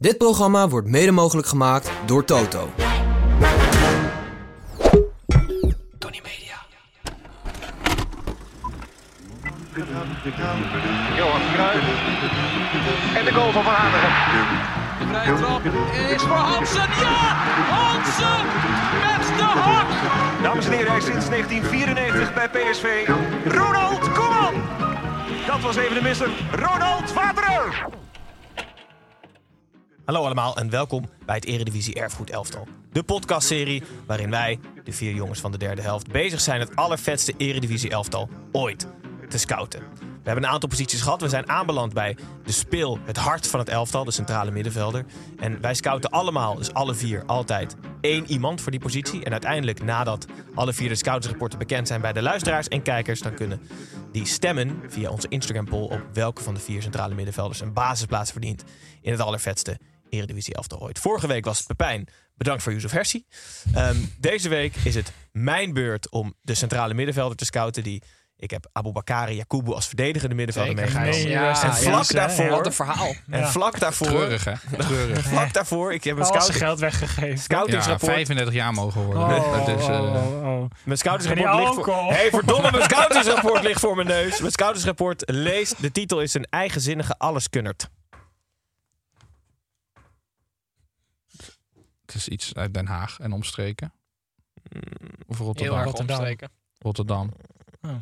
Dit programma wordt mede mogelijk gemaakt door Toto. Tony Media. Johan Cruijff. En de goal van Van Hanegem. De vrije trap is voor Hansen. Ja! Hansen met de hak! Dames en heren, hij is sinds 1994 bij PSV. Ronald Koeman. Dat was even de misser. Ronald Waterer. Hallo allemaal en welkom bij het Eredivisie Erfgoed Elftal. De podcastserie waarin wij, de vier jongens van de derde helft, bezig zijn het allervetste Eredivisie Elftal ooit te scouten. We hebben een aantal posities gehad. We zijn aanbeland bij de speel, het hart van het elftal, de centrale middenvelder. En wij scouten allemaal, dus alle vier, altijd één iemand voor die positie. En uiteindelijk, nadat alle vier de scoutsrapporten bekend zijn bij de luisteraars en kijkers, dan kunnen die stemmen via onze Instagram poll op welke van de vier centrale middenvelders een basisplaats verdient in het allervetste Eredivisie elftal ooit. Vorige week was het Pepijn. Bedankt voor Yusuf Hersi. Ehm, deze week is het mijn beurt om de centrale middenvelder te scouten. Die, ik heb Abu Bakari Yakubu als verdedigende middenvelder meegenomen. Ja, en vlak ja, daarvoor... Wat een verhaal. En vlak daarvoor... Treurig, hè? Treurig. Vlak daarvoor, ik heb een scouting, geld weggegeven. Ja, scoutingsrapport. 35 jaar mogen worden. Oh, dus, eh, oh, oh. Mijn scoutingsrapport ligt voor... hey, verdomme, mijn scoutingsrapport ligt voor mijn neus. Mijn scoutingsrapport leest... De titel is een eigenzinnige alleskunnert. Het is iets uit Den Haag en omstreken. Of Heel Rotterdam. erg Rotterdam. omstreken. Rotterdam. Oh.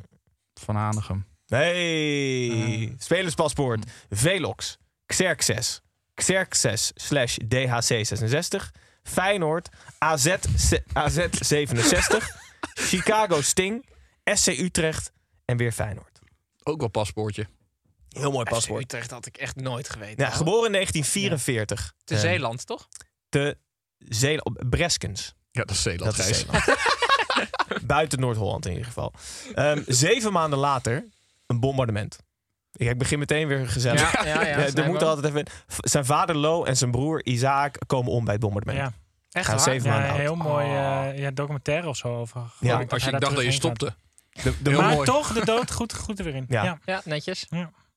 Van Hanegem. Hey, spelerspaspoort. Velox, Xerxes, Xerxes slash DHC66, Feyenoord, AZ, se- AZ 67, Chicago Sting, SC Utrecht en weer Feyenoord. Ook wel paspoortje. Heel mooi paspoort. Utrecht had ik echt nooit geweten. Ja, hoor. geboren in 1944. Te Zeeland, toch? Te Breskens. Ja, dat is Zeeland. Dat is Gijs. Zeeland. Buiten Noord-Holland in ieder geval. Ehm, zeven maanden later een bombardement. Ik ik begin meteen weer gezellig. Ja, ja, ja, Ja, er moet altijd even. Zijn vader Lo en zijn broer Isaac komen om bij het bombardement. Ja, Echt gaan zeven ja maanden oud. heel mooi eh, ja, documentaire of zo over. Ja, Als je dacht dat je stopte. De, de, Heel Maar mooi. toch de dood goed, goed er weer in. Ja. Ja. Ja, netjes.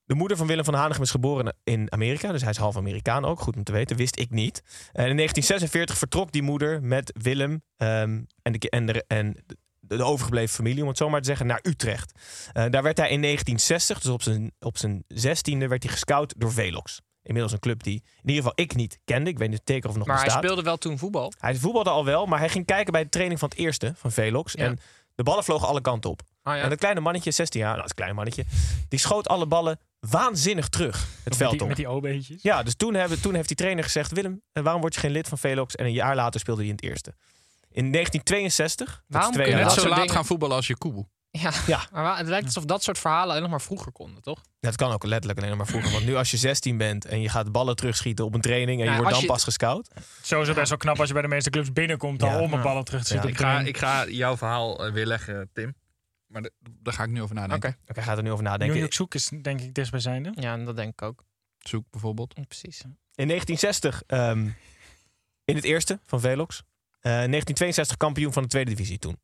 De moeder van Willem van Hanegem is geboren in Amerika. Dus hij is half Amerikaan ook. Goed om te weten. Wist ik niet. En in 1946 vertrok die moeder met Willem ehm, en, de, en, de, en de, de overgebleven familie, om het zo maar te zeggen, naar Utrecht. Eh, daar werd hij in 1960, dus op zijn, op zijn zestiende, werd hij gescout door Velox. Inmiddels een club die in ieder geval ik niet kende. Ik weet niet zeker of nog Maar hij bestaat. speelde wel toen voetbal. Hij voetbalde al wel, maar hij ging kijken bij de training van het eerste van Velox. Ja. En de ballen vlogen alle kanten op. Ah, ja. En dat kleine mannetje, 16 jaar, nou, dat kleine mannetje, die schoot alle ballen waanzinnig terug het veld die, op. met die. Ja, dus toen, hebben, toen heeft die trainer gezegd: Willem, eh, waarom word je geen lid van Velox? En een jaar later speelde hij in het eerste. In 1962, dat is Waarom twee kun je Net zo laat dingen- gaan voetballen als je koeboe. Ja. Ja. maar het lijkt alsof dat soort verhalen alleen nog maar vroeger konden, toch? Dat kan ook letterlijk alleen nog maar vroeger. Want nu als je 16 bent en je gaat ballen terugschieten op een training en je wordt dan je- pas gescout. Sowieso best wel knap als je bij de meeste clubs binnenkomt Ja. al om een ballen terug te zitten. Ik ga, ik ga jouw verhaal eh, weerleggen, Tim. Maar de- daar ga ik nu over nadenken. Oké. Oké, gaat er nu over New nadenken. York Zoek is denk ik dichtstbijzijnde. Ja, dat denk ik ook. Zoek bijvoorbeeld. Precies. In 1960 ehm, in het eerste van Velox. Eh 1962 kampioen van de tweede divisie toen.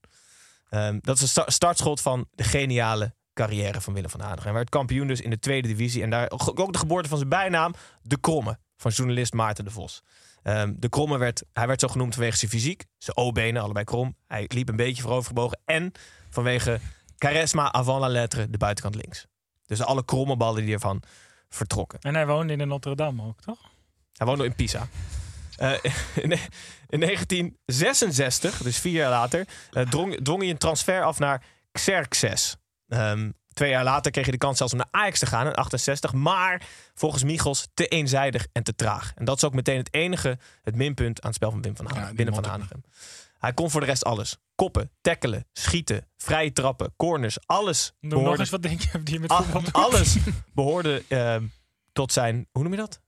Ehm, dat is een sta- startschot van de geniale carrière van Willem van Hanegem. Hij werd kampioen dus in de tweede divisie. En daar ook de geboorte van zijn bijnaam, De Kromme, van journalist Maarten de Vos. Ehm, de Kromme werd, hij werd zo genoemd vanwege zijn fysiek. Zijn O-benen, allebei krom. Hij liep een beetje voorovergebogen. En vanwege charisma avant la lettre, de buitenkant links. Dus alle kromme ballen die ervan vertrokken. En hij woonde in de Notre Dame ook, toch? Hij woonde in Pisa. Eh, in, in 1966, dus vier jaar later, eh, drong, drong hij een transfer af naar Xerxes. Ehm, twee jaar later kreeg hij de kans zelfs om naar Ajax te gaan in 68. Maar volgens Michels te eenzijdig en te traag. En dat is ook meteen het enige, het minpunt aan het spel van Wim van Hanegem. van Hanegem. Hij kon voor de rest alles. Koppen, tackelen, schieten, vrije trappen, corners. Alles Noem nog behoorde eens wat denk je die je met Al- voetbal alles behoorde ehm, tot zijn, hoe noem je dat?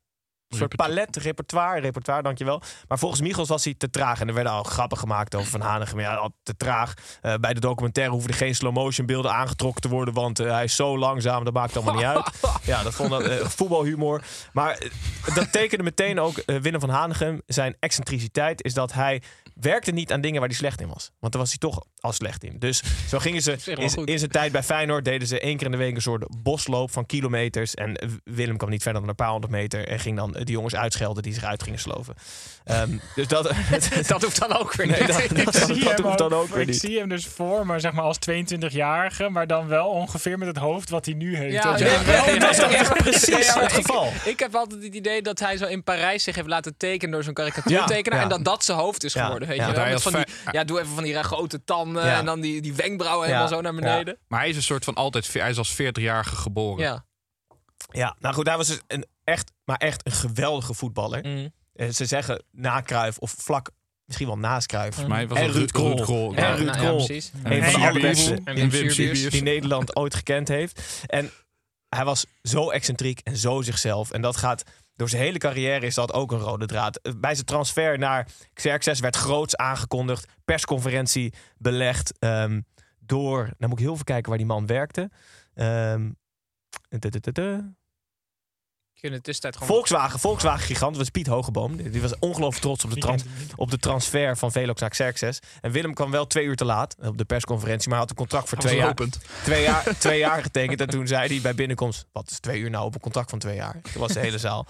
Een soort palet, repertoire, repertoire, dankjewel. Maar volgens Michels was hij te traag. En er werden al grappen gemaakt over Van Hanegem. Ja, al te traag. Eh, bij de documentaire hoefden geen slow-motion beelden aangetrokken te worden. Want eh, hij is zo langzaam, dat maakt allemaal niet uit. Ja, dat vond ik eh, voetbalhumor. Maar dat tekende meteen ook Willem van Hanegem. Zijn excentriciteit is dat hij werkte niet aan dingen waar hij slecht in was. Want daar was hij toch al slecht in. Dus zo gingen ze in, in zijn tijd bij Feyenoord... deden ze één keer in de week een soort bosloop van kilometers. En Willem kwam niet verder dan een paar honderd meter... en ging dan die jongens uitschelden die zich uit gingen sloven. Ehm, dus dat... Dat hoeft dan ook weer Nee, niet. dat, Ik dat, zie dat hem hoeft dan ook weer ik zie hem dus voor me, zeg maar, als 22-jarige, maar dan wel ongeveer met het hoofd wat hij nu heeft. Ja, Dat is toch echt precies Ja, maar het ik- geval. Ik heb altijd het idee dat hij zo in Parijs zich heeft laten tekenen door zo'n karikatuurtekenaar. Ja, ja. En dat dat zijn hoofd is Ja, geworden. Weet ja. je wel? Met van die, ja, doe even van die grote tanden Ja. en dan die, die wenkbrauwen Ja. helemaal zo naar beneden. Maar hij is een soort van altijd... Hij is als 40-jarige geboren. Ja. Ja, nou goed, hij was dus een echt, maar echt een geweldige voetballer. Mm. Eh, Ze zeggen na Cruijff of vlak, misschien wel naast Cruijff. Volgens mij was En Ruud Krol. Ruud Krol. En Ja. Ruud nou, ja, precies. En Een van de allerbeste die Nederland ooit gekend heeft. En hij was zo excentriek en zo zichzelf. En dat gaat door zijn hele carrière is dat ook een rode draad. Eh, Bij zijn transfer naar Xerxes werd groots aangekondigd. Persconferentie belegd ehm, door... Nou moet ik heel even kijken waar die man werkte. Kunt in de tussentijd gewoon... Volkswagen, Volkswagen gigant, dat was Piet Hogeboom. Die was ongelooflijk trots op de, trans- op de transfer van Velox naar Xerxes. En Willem kwam wel twee uur te laat op de persconferentie, maar had een contract voor Hij twee jaar, twee, jaar, twee jaar getekend. En toen zei hij bij binnenkomst, wat is twee uur nou op een contract van twee jaar? Toen was de hele zaal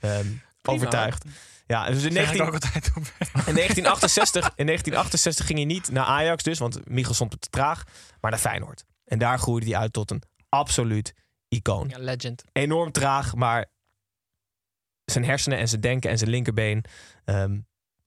ehm, overtuigd. Ja, dus in, Zeg ik 19, ook altijd op. in, 1968, in 1968 ging hij niet naar Ajax dus, want Michel stond te traag, maar naar Feyenoord. En daar groeide hij uit tot een absoluut icoon Ja, legend. enorm traag, maar zijn hersenen en zijn denken en zijn linkerbeen ehm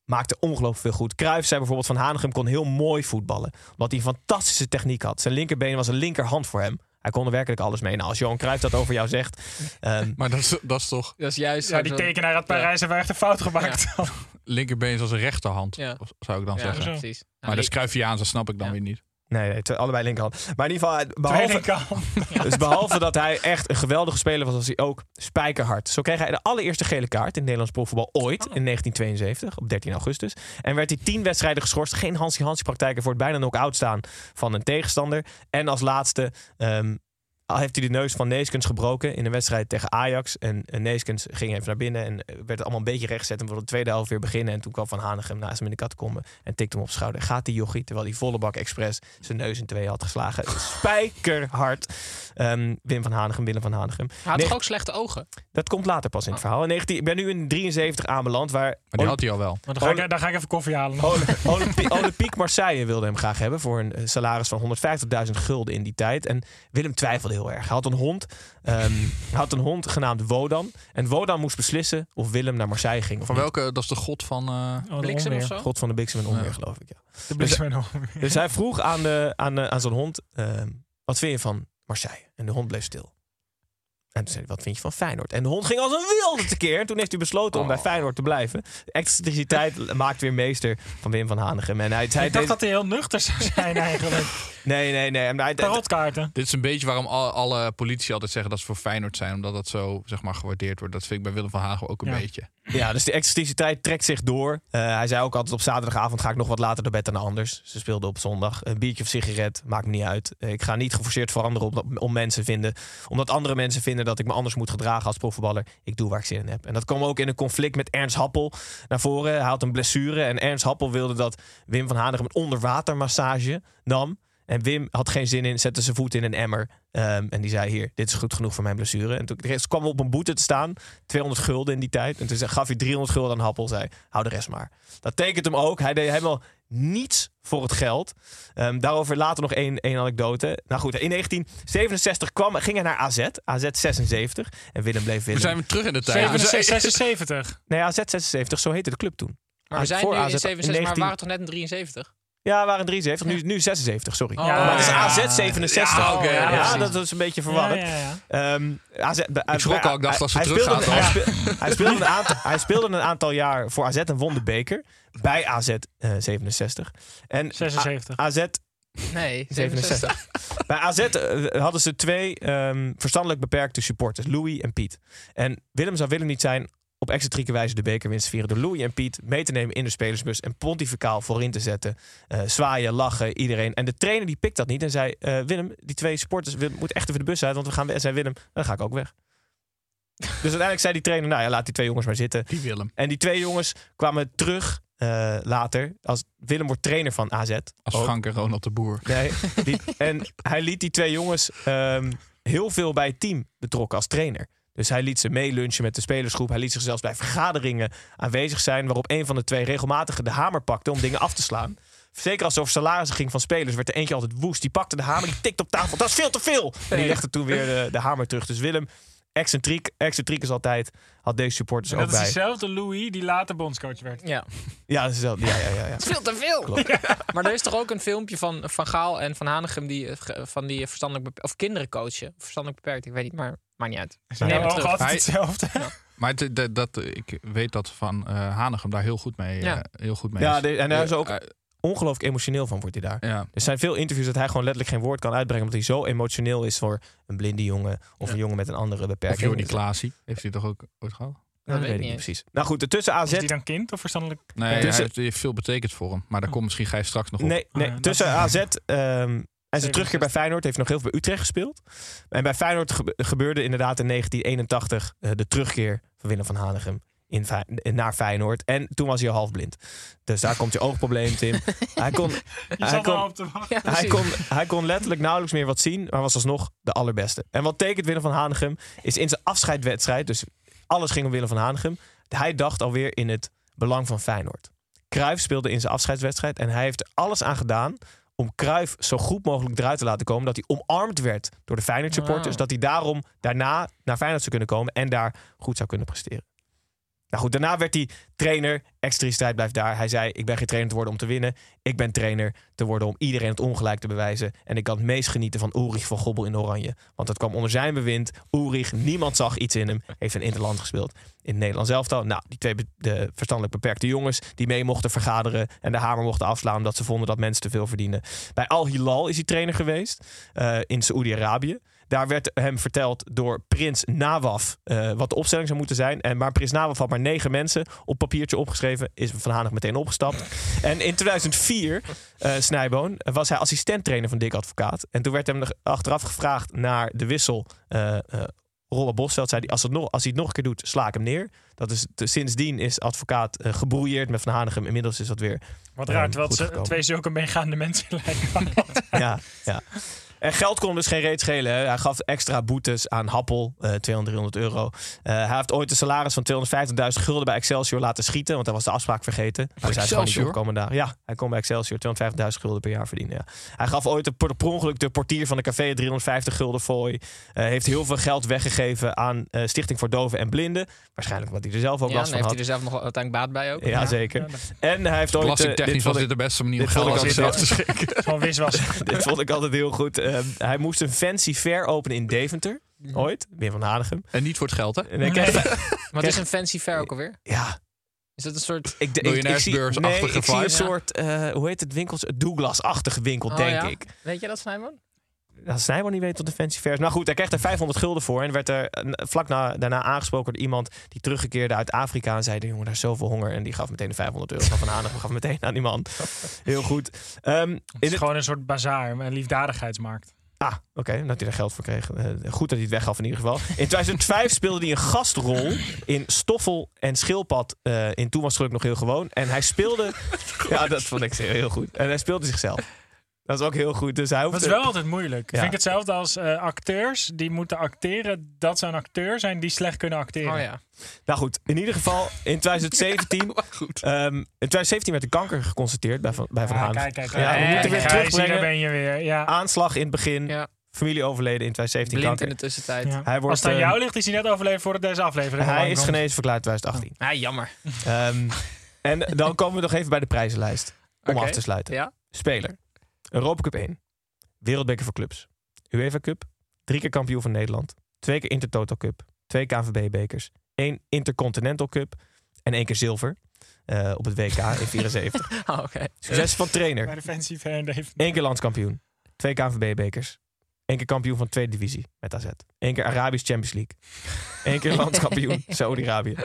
maakte ongelooflijk veel goed. Cruijff zei bijvoorbeeld van Hanegem kon heel mooi voetballen, omdat hij een fantastische techniek had. Zijn linkerbeen was een linkerhand voor hem. Hij kon er werkelijk alles mee. Nou, als Johan Cruijff dat over jou zegt, ehm, Maar dat is, dat is toch... Dat is juist... Ja, die tekenaar uit Parijs heeft wel echt een fout gemaakt. Linkerbeen is als een rechterhand, Ja. zou ik dan Ja, zeggen. Precies. Ja, Maar dat is Cruyffiaans, dat snap ik dan Ja. weer niet. Nee, allebei linkerhand. Maar in ieder geval, Tweede behalve, dus behalve dat hij echt een geweldige speler was, was hij ook spijkerhard. Zo kreeg hij de allereerste gele kaart in het Nederlands profvoetbal ooit in 1972, op 13 augustus. En werd hij tien wedstrijden geschorst. Geen Hansi-Hansi praktijken voor het bijna knock-out staan van een tegenstander. En als laatste ehm, heeft hij de neus van Neeskens gebroken in een wedstrijd tegen Ajax. En, en Neeskens ging even naar binnen en werd het allemaal een beetje rechtgezet. En wilde de tweede helft weer beginnen. En toen kwam Van Hanegem naast hem in de catacombe en tikte hem op zijn schouder. Gaat die jochie, terwijl hij volle bak expres zijn neus in twee had geslagen. Spijkerhard. Ehm, Wim van Hanegem, Willem van Hanegem. Hij had Nee, toch ook slechte ogen? dat komt later pas in het verhaal. In 19, ik ben nu in 73 aanbeland, waar Maar die had hij al wel. Maar dan, ga ik, dan ga ik even koffie halen. Olympi- Olympi- Olympique Marseille wilde hem graag hebben voor een eh, salaris van 150.000 gulden in die tijd. En Willem twijfelde heel erg. Hij had een hond, ehm, had een hond genaamd Wodan. En Wodan moest beslissen of Willem naar Marseille ging. Of Van niet. welke, dat is de god van... eh, Oh, de Bliksem of zo? God van de bliksem en onweer, Ja. geloof ik. Ja. De bliksem en onweer. Dus hij vroeg aan, de, aan, de, aan zijn hond: ehm, Wat vind je van Marseille? En de hond bleef stil. En toen zei hij: Wat vind je van Feyenoord? En de hond ging als een wilde tekeer. En toen heeft hij besloten om bij Feyenoord te blijven. De excentriciteit maakt weer meester van Wim van Hanegem. En hij, hij Ik dacht dat hij heel nuchter zou zijn eigenlijk. Nee, nee, nee. Maar Tarotkaarten. Dit is een beetje waarom al- alle politici altijd zeggen dat ze voor Feyenoord zijn. Omdat dat zo zeg maar, gewaardeerd wordt. Dat vind ik bij Willem van Hagen ook een Ja. beetje. Ja, dus de excentriciteit trekt zich door. Eh, hij zei ook altijd op zaterdagavond ga ik nog wat later naar bed dan anders. Ze speelden op zondag. Een biertje of sigaret, maakt me niet uit. Eh, ik ga niet geforceerd veranderen om, om mensen vinden. Omdat andere mensen vinden dat ik me anders moet gedragen als profvoetballer. Ik doe waar ik zin in heb. En dat kwam ook in een conflict met Ernst Happel naar voren. Hij had een blessure en Ernst Happel wilde dat Wim van Hanegem een onderwatermassage nam. En Wim had geen zin in, zette zijn voet in een emmer. Ehm, en die zei: Hier, dit is goed genoeg voor mijn blessure. En toen de rest kwam op een boete te staan. 200 gulden in die tijd. En toen zei- gaf hij 300 gulden aan Happel. Zei: Hou de rest maar. Dat tekent hem ook. Hij deed helemaal niets voor het geld. Ehm, daarover later nog één, één anekdote. Nou goed, in 1967 kwam, ging hij naar AZ. AZ 76. En Willem bleef We Willem. zijn weer terug in de tijd. We zijn- 76. Nee, AZ 76, zo heette de club toen. Maar we zijn Voor nu AZ in 77, maar 19 we waren toch net in 73? Ja, we waren 73. Nu, nu 76, sorry. Oh, maar het is ja. AZ 67. Ja, ja, ja, dat is een beetje verwarrend. ja, ja. Ehm, AZ, Ik schrok al, ik dacht als ze hij teruggaat speelde, hij, speel- hij, speelde een aantal, hij speelde een aantal jaar voor AZ en won de beker. Bij AZ eh, 67. En 76. A- AZ Nee, 67. Bij AZ eh, hadden ze twee ehm, verstandelijk beperkte supporters, Louis en Piet. En Willem zou Willem niet zijn op excentrieke wijze de bekerwinst vieren door Louis en Piet mee te nemen in de spelersbus en pontificaal voorin te zetten. Eh, zwaaien, lachen, iedereen. En de trainer die pikt dat niet en zei: eh, Willem, die twee supporters Willem, moeten echt even de bus uit, want we gaan. En zei Willem, dan ga ik ook weg. dus uiteindelijk zei die trainer: Nou ja, laat die twee jongens maar zitten. Die Willem. En die twee jongens kwamen terug eh, later. Als Willem wordt trainer van AZ. Als Ook. Frank en Ronald de Boer. Nee, die- en hij liet die twee jongens ehm, heel veel bij het team betrokken als trainer. Dus hij liet ze meelunchen met de spelersgroep. Hij liet zich zelfs bij vergaderingen aanwezig zijn. Waarop een van de twee regelmatig de hamer pakte om dingen af te slaan. Zeker als het over salarissen ging van spelers, werd er eentje altijd woest. Die pakte de hamer, die tikte op tafel. Dat is veel te veel! En die legde toen weer de, de hamer terug. Dus Willem, excentriek, excentriek is altijd, had deze supporters ook dat is bij. dezelfde Louis die later bondscoach werd. Ja. Ja, dat is wel- ja, ja, ja, ja. Veel te veel. Klopt. Maar er is toch ook een filmpje van Van Gaal en Van Hanegem die eh, van die verstandelijk of kinderen coachen, verstandelijk beperkt, ik weet niet, maar maakt niet uit. Neem jouw het terug. altijd Hij- hetzelfde? Maar het, dat, dat, ik weet dat Van eh Hanegem daar heel goed mee, Ja. eh, heel goed mee Ja, is. de- en daar is ook Eh, ongelooflijk emotioneel van, wordt hij daar. ja. Er zijn veel interviews dat hij gewoon letterlijk geen woord kan uitbrengen. Omdat hij zo emotioneel is voor een blinde jongen. Of een jongen met een andere Of beperking. Jordi Klaasie. Heeft hij toch ook ooit gehad? Dat, weet ik niet precies. Nou goed, tussen AZ... Is die dan kind of verstandelijk? Nee, Dus- hij heeft, veel betekend voor hem. Maar daar komt misschien Gijs straks nog op. Nee, nee Oh ja, tussen AZ ehm, en zijn 67. terugkeer bij Feyenoord. Heeft nog heel veel bij Utrecht gespeeld. En bij Feyenoord gebe- gebeurde inderdaad in 1981 eh, de terugkeer van Willem van Hanegem. In naar Feyenoord. En toen was hij al half blind. Dus daar komt je oogprobleem, Tim. Hij kon, hij kon. Ja, Hij kon, hij kon letterlijk nauwelijks meer wat zien, maar was alsnog de allerbeste. En wat tekent Willem van Hanegem is in zijn afscheidwedstrijd, dus alles ging om Willem van Hanegem. Hij dacht alweer in het belang van Feyenoord. Cruijff speelde in zijn afscheidswedstrijd en hij heeft er alles aan gedaan om Cruijff zo goed mogelijk eruit te laten komen. Dat hij omarmd werd door de Feyenoord supporters. Dat hij daarom daarna naar Feyenoord zou kunnen komen en daar goed zou kunnen presteren. Nou goed, daarna werd hij trainer. Extra blijft daar. Hij zei: Ik ben geen trainer te worden om te winnen. Ik ben trainer te worden om iedereen het ongelijk te bewijzen. En ik kan het meest genieten van Ulrich van Gobbel in Oranje. Want het kwam onder zijn bewind. Ulrich, niemand zag iets in hem. Heeft een interland gespeeld in het Nederlands elftal. Nou, die twee de verstandelijk beperkte jongens die mee mochten vergaderen en de hamer mochten afslaan omdat ze vonden dat mensen te veel verdienen. Bij Al Hilal is hij trainer geweest eh, in Saoedi-Arabië. Daar werd hem verteld door Prins Nawaf eh, wat de opstelling zou moeten zijn. En, maar Prins Nawaf had maar negen mensen op papiertje opgeschreven. Is Van Hanegem meteen opgestapt. en in 2004, eh Snijboon, was hij assistenttrainer van Dick Advocaat. En toen werd hem nog achteraf gevraagd naar de wissel. eh eh Rolle Bosveld zei als, het nog, als hij het nog een keer doet, sla ik hem neer. Dat is, te- sindsdien is advocaat gebrouilleerd met Van Hanegem. Inmiddels is dat weer Wat raar, terwijl ze twee zulke meegaande mensen lijken. ja, ja. En geld kon hem dus geen reet schelen. Hè. Hij gaf extra boetes aan Happel, eh 200, 300 euro. Eh, hij heeft ooit een salaris van 250.000 gulden bij Excelsior laten schieten. Want hij was de afspraak vergeten. Dus hij is gewoon niet opgekomen daar. Ja, hij kon bij Excelsior 250.000 gulden per jaar verdienen. Ja. Hij gaf ooit per, per ongeluk de portier van de café 350 gulden fooi. Eh, heeft heel veel geld weggegeven aan eh, Stichting voor Doven en Blinden. Waarschijnlijk wat hij er zelf ook Ja, last dan van heeft hij had. er zelf nog uiteindelijk baat bij ook. Ja, zeker. En hij heeft ooit... eh, Belastingtechnisch dit was vond dit de beste manier om geld altijd te schikken. Gewoon wiswas. Dit vond ik altijd heel goed. Eh, hij moest een fancy fair openen in Deventer. Ooit. Wim van Hanegem. En niet voor het geld, hè? Maar het is een fancy fair ook alweer. ja, Is dat een soort... ik, ik, ik, zie, Miljonairsbeursachtige nee, ik zie een soort, eh, hoe heet het, winkels? Douglas-achtige winkel, Oh, denk ja? ik. Weet je dat, Snijman? Dat Snijboon niet weet wat de fancy fair is. Maar goed, hij kreeg er 500 gulden voor. En werd er eh, vlak na, daarna aangesproken door iemand die teruggekeerde uit Afrika. En zei, jongen, daar is zoveel honger. En die gaf meteen de 500 euro van Hanegem. Gaf meteen aan die man. Heel goed. Ehm, Het is het- gewoon een soort bazaar, een liefdadigheidsmarkt. Ah, oké, dat hij daar geld voor kreeg. Eh, goed dat hij het weggaf in ieder geval. In 2005 speelde hij een gastrol in Stoffel en Schildpad. eh, in toen was het nog heel gewoon. En hij speelde... ja, dat vond ik heel goed. En hij speelde zichzelf. Dat is ook heel goed. Dus hij Dat is wel altijd moeilijk. Ja. Vind ik hetzelfde als eh, acteurs die moeten acteren dat ze een acteur zijn die slecht kunnen acteren. Oh ja. Nou goed, in ieder geval in 2017... Goed. ehm, in 2017 werd de kanker geconstateerd bij Van, bij van Ja, Haan. kijk, kijk, Ja, we moeten weer terugbrengen. Ben je weer. Ja. Aanslag in het begin. ja. Familie overleden in 2017 Blind in de tussentijd. Ja. Hij wordt, Als het aan eh, jou ligt, is hij net overleven voordat deze aflevering Hij is genezen verklaard 2018. Ah, jammer. Ehm, en dan komen we nog even bij de prijzenlijst. Om af te sluiten. Ja. Speler. Europa Cup 1. Wereldbeker voor clubs. UEFA Cup. Drie keer kampioen van Nederland. Twee keer Intertotal Cup. Twee KNVB-bekers. één Intercontinental Cup. En één keer zilver. eh, op het WK in 74. Oh, oké. Succes van trainer. Eén keer landskampioen. Twee KNVB-bekers. Eén keer kampioen van de tweede divisie met AZ. Eén keer Arabisch Champions League. Eén keer landskampioen Saudi-Arabië.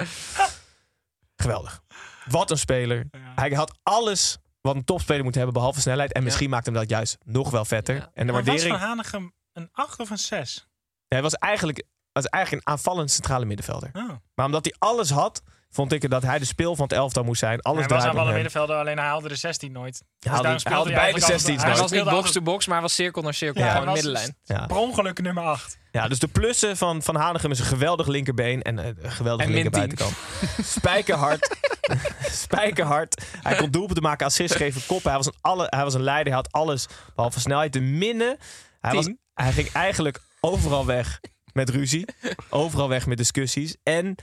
Geweldig. Wat een speler. Hij had alles wat een topspeler moet hebben, behalve snelheid. En misschien maakt hem dat juist nog wel vetter. Ja. En de Maar was waardering... Van Hanegem een 8 of een 6? Hij was eigenlijk, was eigenlijk een aanvallend centrale middenvelder. Oh. Maar omdat hij alles had, vond ik dat hij de speel van het elftal moest zijn. Alles Hij was aan alle middenvelden, alleen hij haalde de 16 nooit. Dus haalde- hij haalde speelde beide eigenlijk 16's altijd- Hij nooit. was niet box-to-box, maar hij was cirkel naar cirkel. Ja, gewoon middenlijn. Ja. Per ongeluk nummer 8. Ja, dus de plussen van, van Hanegem is een geweldig linkerbeen en eh, een geweldige En min linkerbuitenkant. Spijkerhard. Spijkerhard. Hij kon doelpunten maken, assist geven, koppen. Hij was, een alle, hij was een leider, hij had alles behalve snelheid. De minnen. Hij, was, hij ging eigenlijk overal weg met ruzie. Overal weg met discussies. En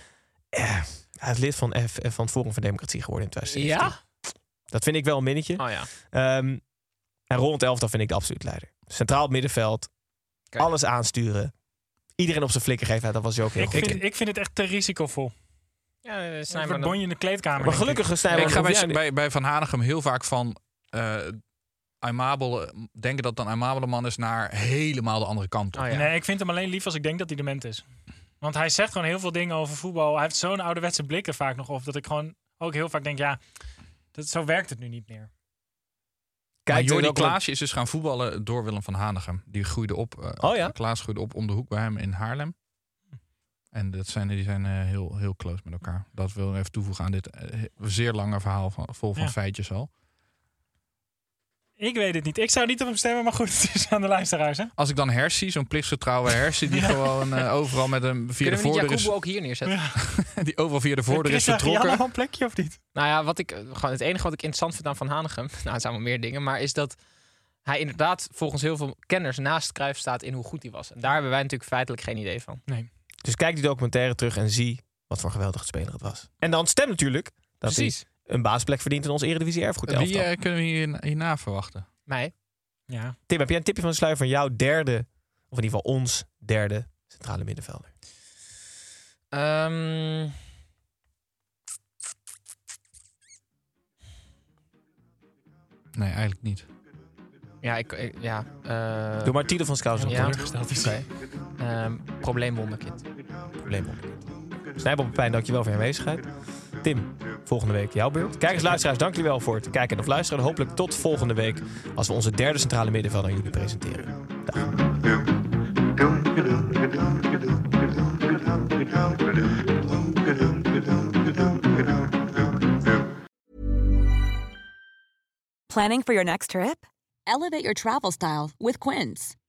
eh, hij is lid van, F, van het Forum voor Democratie geworden in 2017. Ja? Dat vind ik wel een minnetje. Oh ja. Ehm, en Ronald Elftal vind ik de absoluut leider. Centraal middenveld. Kijk. Alles aansturen. Iedereen op zijn flikker geven. Dat was hij ook heel Ik goed ik vind het echt te risicovol. Ja, eh, Een dan- bonje in de kleedkamer. Maar gelukkig ik ga bij, bij, bij Van Hanegem heel vaak van eh Aimabel, eh, denken dat een Aimabele man is naar helemaal de andere kant op. Oh ja. Nee, ik vind hem alleen lief als ik denk dat hij dement is. Want hij zegt gewoon heel veel dingen over voetbal. Hij heeft zo'n ouderwetse blik er vaak nog op. Dat ik gewoon ook heel vaak denk, ja, dat, zo werkt het nu niet meer. Maar Kijk, Jordi Klaasje is dus gaan voetballen door Willem van Hanegem. Die groeide op. eh, Oh ja? Klaas groeide op om de hoek bij hem in Haarlem. En dat zijn, die zijn eh, heel, heel close met elkaar. Dat wil ik even toevoegen aan dit eh, zeer lange verhaal van, vol van Ja. feitjes al. Ik weet het niet. Ik zou niet op hem stemmen, maar goed, het is aan de luisteraars. Hè? Als ik dan Hersie, zo'n plichtsgetrouwe Hersie, die gewoon eh, overal met een via Kunnen de voordeur is, ook hier neerzetten? die overal via de voordeur is vertrokken. Al een plekje of niet? Nou ja, wat ik, gewoon het enige wat ik interessant vind aan Van Hanegem... Nou, het zijn wel meer dingen, maar is dat hij inderdaad volgens heel veel kenners naast Cruijff staat in hoe goed hij was. En daar hebben wij natuurlijk feitelijk geen idee van. Dus kijk die documentaire terug en zie wat voor een geweldige speler het was. En dan stem natuurlijk dat Precies. hij een baasplek verdient in ons Eredivisie Erfgoed Wie eh, kunnen we hier, hierna verwachten? Mij? Ja. Tim, heb jij een tipje van de sluier van jouw derde, of in ieder geval ons derde centrale middenvelder? Ehm, Nee, eigenlijk niet. ja, ik, ik- ja. eh, Doe maar Tito van Scousen. ja. Ja. Oké. Ehm, probleemwonderkind. Probleem dankjewel voor je aanwezigheid. Tim, volgende week jouw beurt. Kijkers, luisteraars, dank jullie wel voor het kijken of luisteren. Hopelijk tot volgende week als we onze derde centrale middenvelder aan jullie presenteren. Dag. Planning for your next trip? Elevate your travel style with Quince.